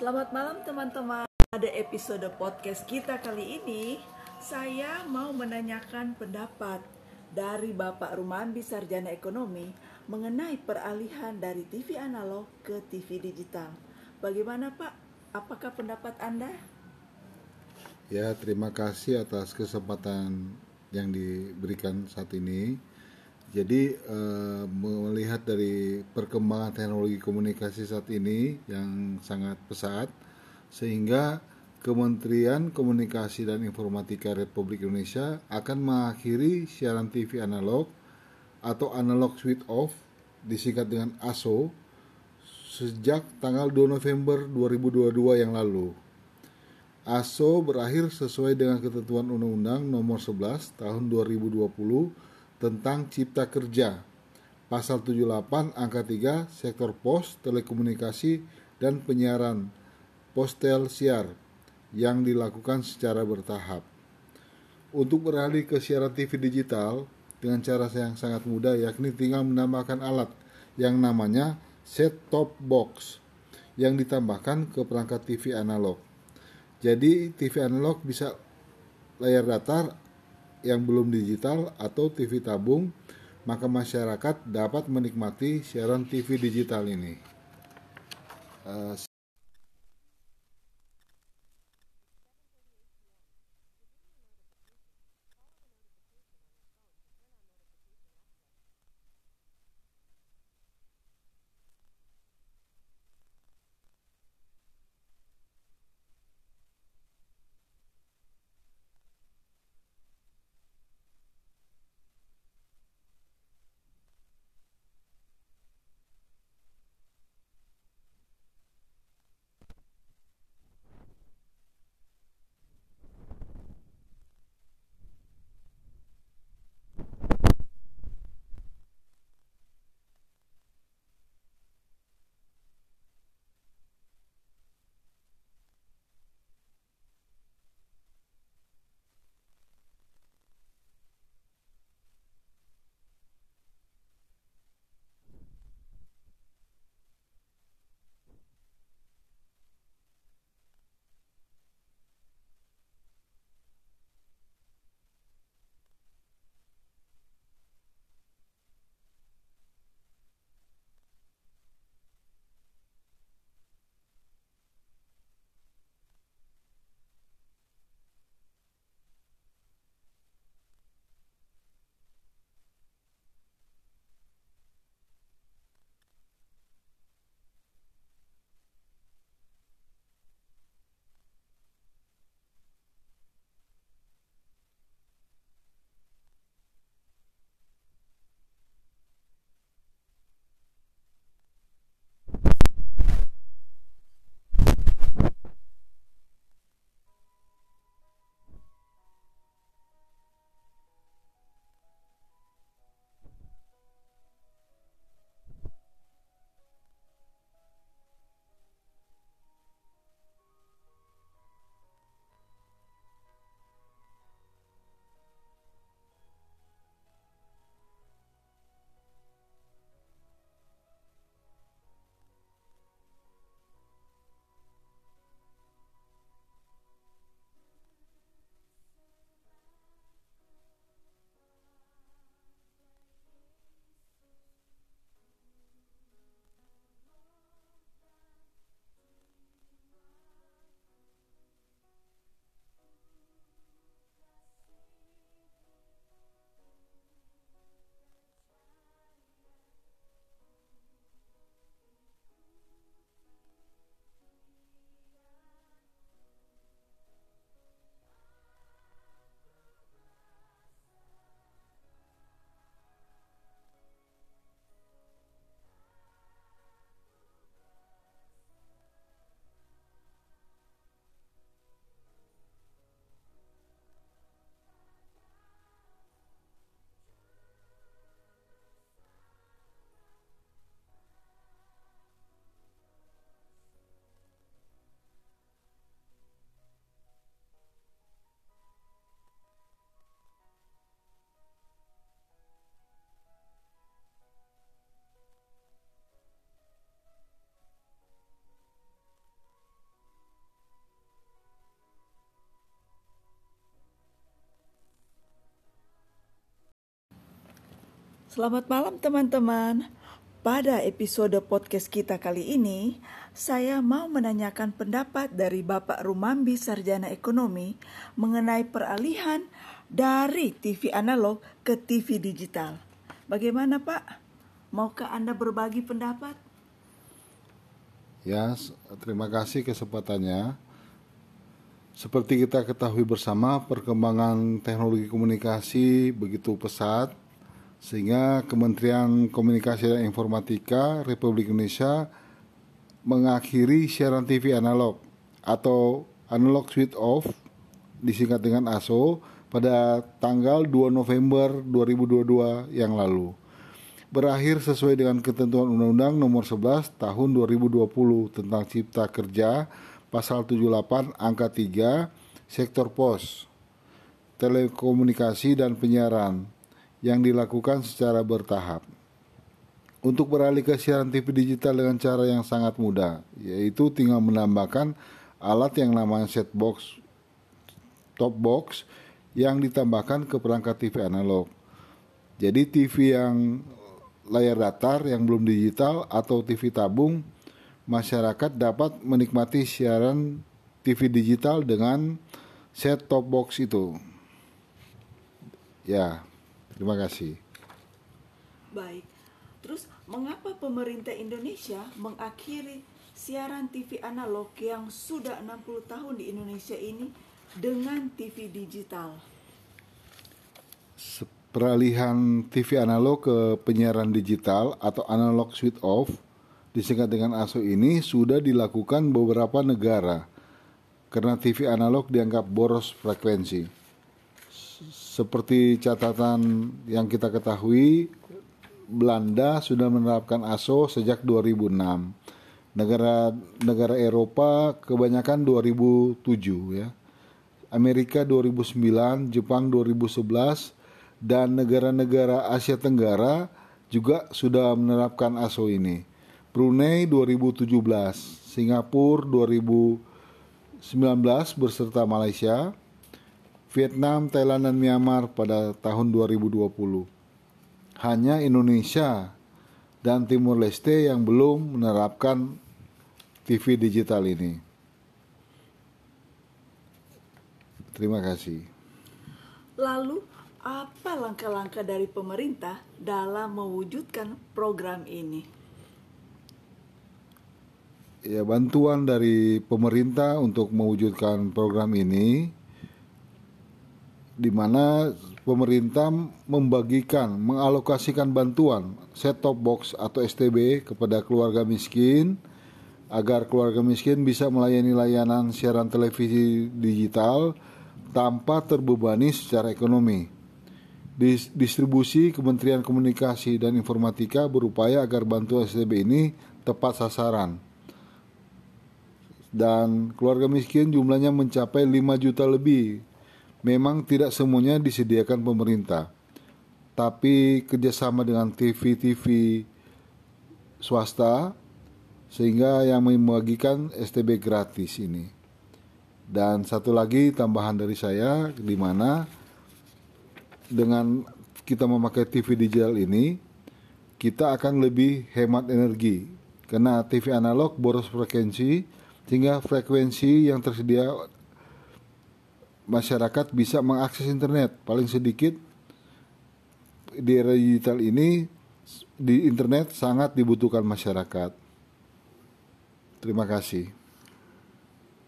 Selamat malam teman-teman. Pada episode podcast kita kali ini, saya mau menanyakan pendapat dari Bapak Rumandi Sarjana Ekonomi mengenai peralihan dari TV analog ke TV digital. Bagaimana Pak? Apakah pendapat Anda? Ya, terima kasih atas kesempatan yang diberikan saat ini. Jadi eh, melihat dari perkembangan teknologi komunikasi saat ini yang sangat pesat, sehingga Kementerian Komunikasi dan Informatika Republik Indonesia akan mengakhiri siaran TV analog atau analog switch off disingkat dengan ASO sejak tanggal 2 November 2022 yang lalu. ASO berakhir sesuai dengan ketentuan Undang-Undang Nomor 11 Tahun 2020 tentang Cipta Kerja. Pasal 78 angka 3 sektor pos, telekomunikasi dan penyiaran postel siar yang dilakukan secara bertahap. Untuk beralih ke siaran TV digital dengan cara yang sangat mudah yakni tinggal menambahkan alat yang namanya set top box yang ditambahkan ke perangkat TV analog. Jadi TV analog bisa layar datar yang belum digital atau TV tabung, maka masyarakat dapat menikmati siaran TV digital ini. Uh, Selamat malam teman-teman. Pada episode podcast kita kali ini, saya mau menanyakan pendapat dari Bapak Rumambi Sarjana Ekonomi mengenai peralihan dari TV analog ke TV digital. Bagaimana Pak? Maukah Anda berbagi pendapat? Ya, terima kasih kesempatannya. Seperti kita ketahui bersama, perkembangan teknologi komunikasi begitu pesat sehingga Kementerian Komunikasi dan Informatika Republik Indonesia mengakhiri siaran TV analog atau analog switch off disingkat dengan ASO pada tanggal 2 November 2022 yang lalu. Berakhir sesuai dengan ketentuan Undang-Undang Nomor 11 Tahun 2020 tentang Cipta Kerja Pasal 78 Angka 3 Sektor Pos, Telekomunikasi dan Penyiaran yang dilakukan secara bertahap. Untuk beralih ke siaran TV digital dengan cara yang sangat mudah, yaitu tinggal menambahkan alat yang namanya set box, top box yang ditambahkan ke perangkat TV analog. Jadi TV yang layar datar yang belum digital atau TV tabung, masyarakat dapat menikmati siaran TV digital dengan set top box itu. Ya, Terima kasih. Baik. Terus mengapa pemerintah Indonesia mengakhiri siaran TV analog yang sudah 60 tahun di Indonesia ini dengan TV digital? Peralihan TV analog ke penyiaran digital atau analog switch off disingkat dengan ASO ini sudah dilakukan beberapa negara karena TV analog dianggap boros frekuensi seperti catatan yang kita ketahui, Belanda sudah menerapkan ASO sejak 2006. Negara negara Eropa kebanyakan 2007 ya. Amerika 2009, Jepang 2011 dan negara-negara Asia Tenggara juga sudah menerapkan ASO ini. Brunei 2017, Singapura 2019 beserta Malaysia, Vietnam, Thailand, dan Myanmar pada tahun 2020. Hanya Indonesia dan Timur Leste yang belum menerapkan TV digital ini. Terima kasih. Lalu, apa langkah-langkah dari pemerintah dalam mewujudkan program ini? Ya, bantuan dari pemerintah untuk mewujudkan program ini di mana pemerintah membagikan, mengalokasikan bantuan set-top box atau STB kepada keluarga miskin agar keluarga miskin bisa melayani layanan siaran televisi digital tanpa terbebani secara ekonomi. Distribusi Kementerian Komunikasi dan Informatika berupaya agar bantuan STB ini tepat sasaran. Dan keluarga miskin jumlahnya mencapai 5 juta lebih memang tidak semuanya disediakan pemerintah, tapi kerjasama dengan TV-TV swasta sehingga yang membagikan STB gratis ini. Dan satu lagi tambahan dari saya di mana dengan kita memakai TV digital ini kita akan lebih hemat energi karena TV analog boros frekuensi sehingga frekuensi yang tersedia masyarakat bisa mengakses internet paling sedikit di era digital ini di internet sangat dibutuhkan masyarakat. Terima kasih.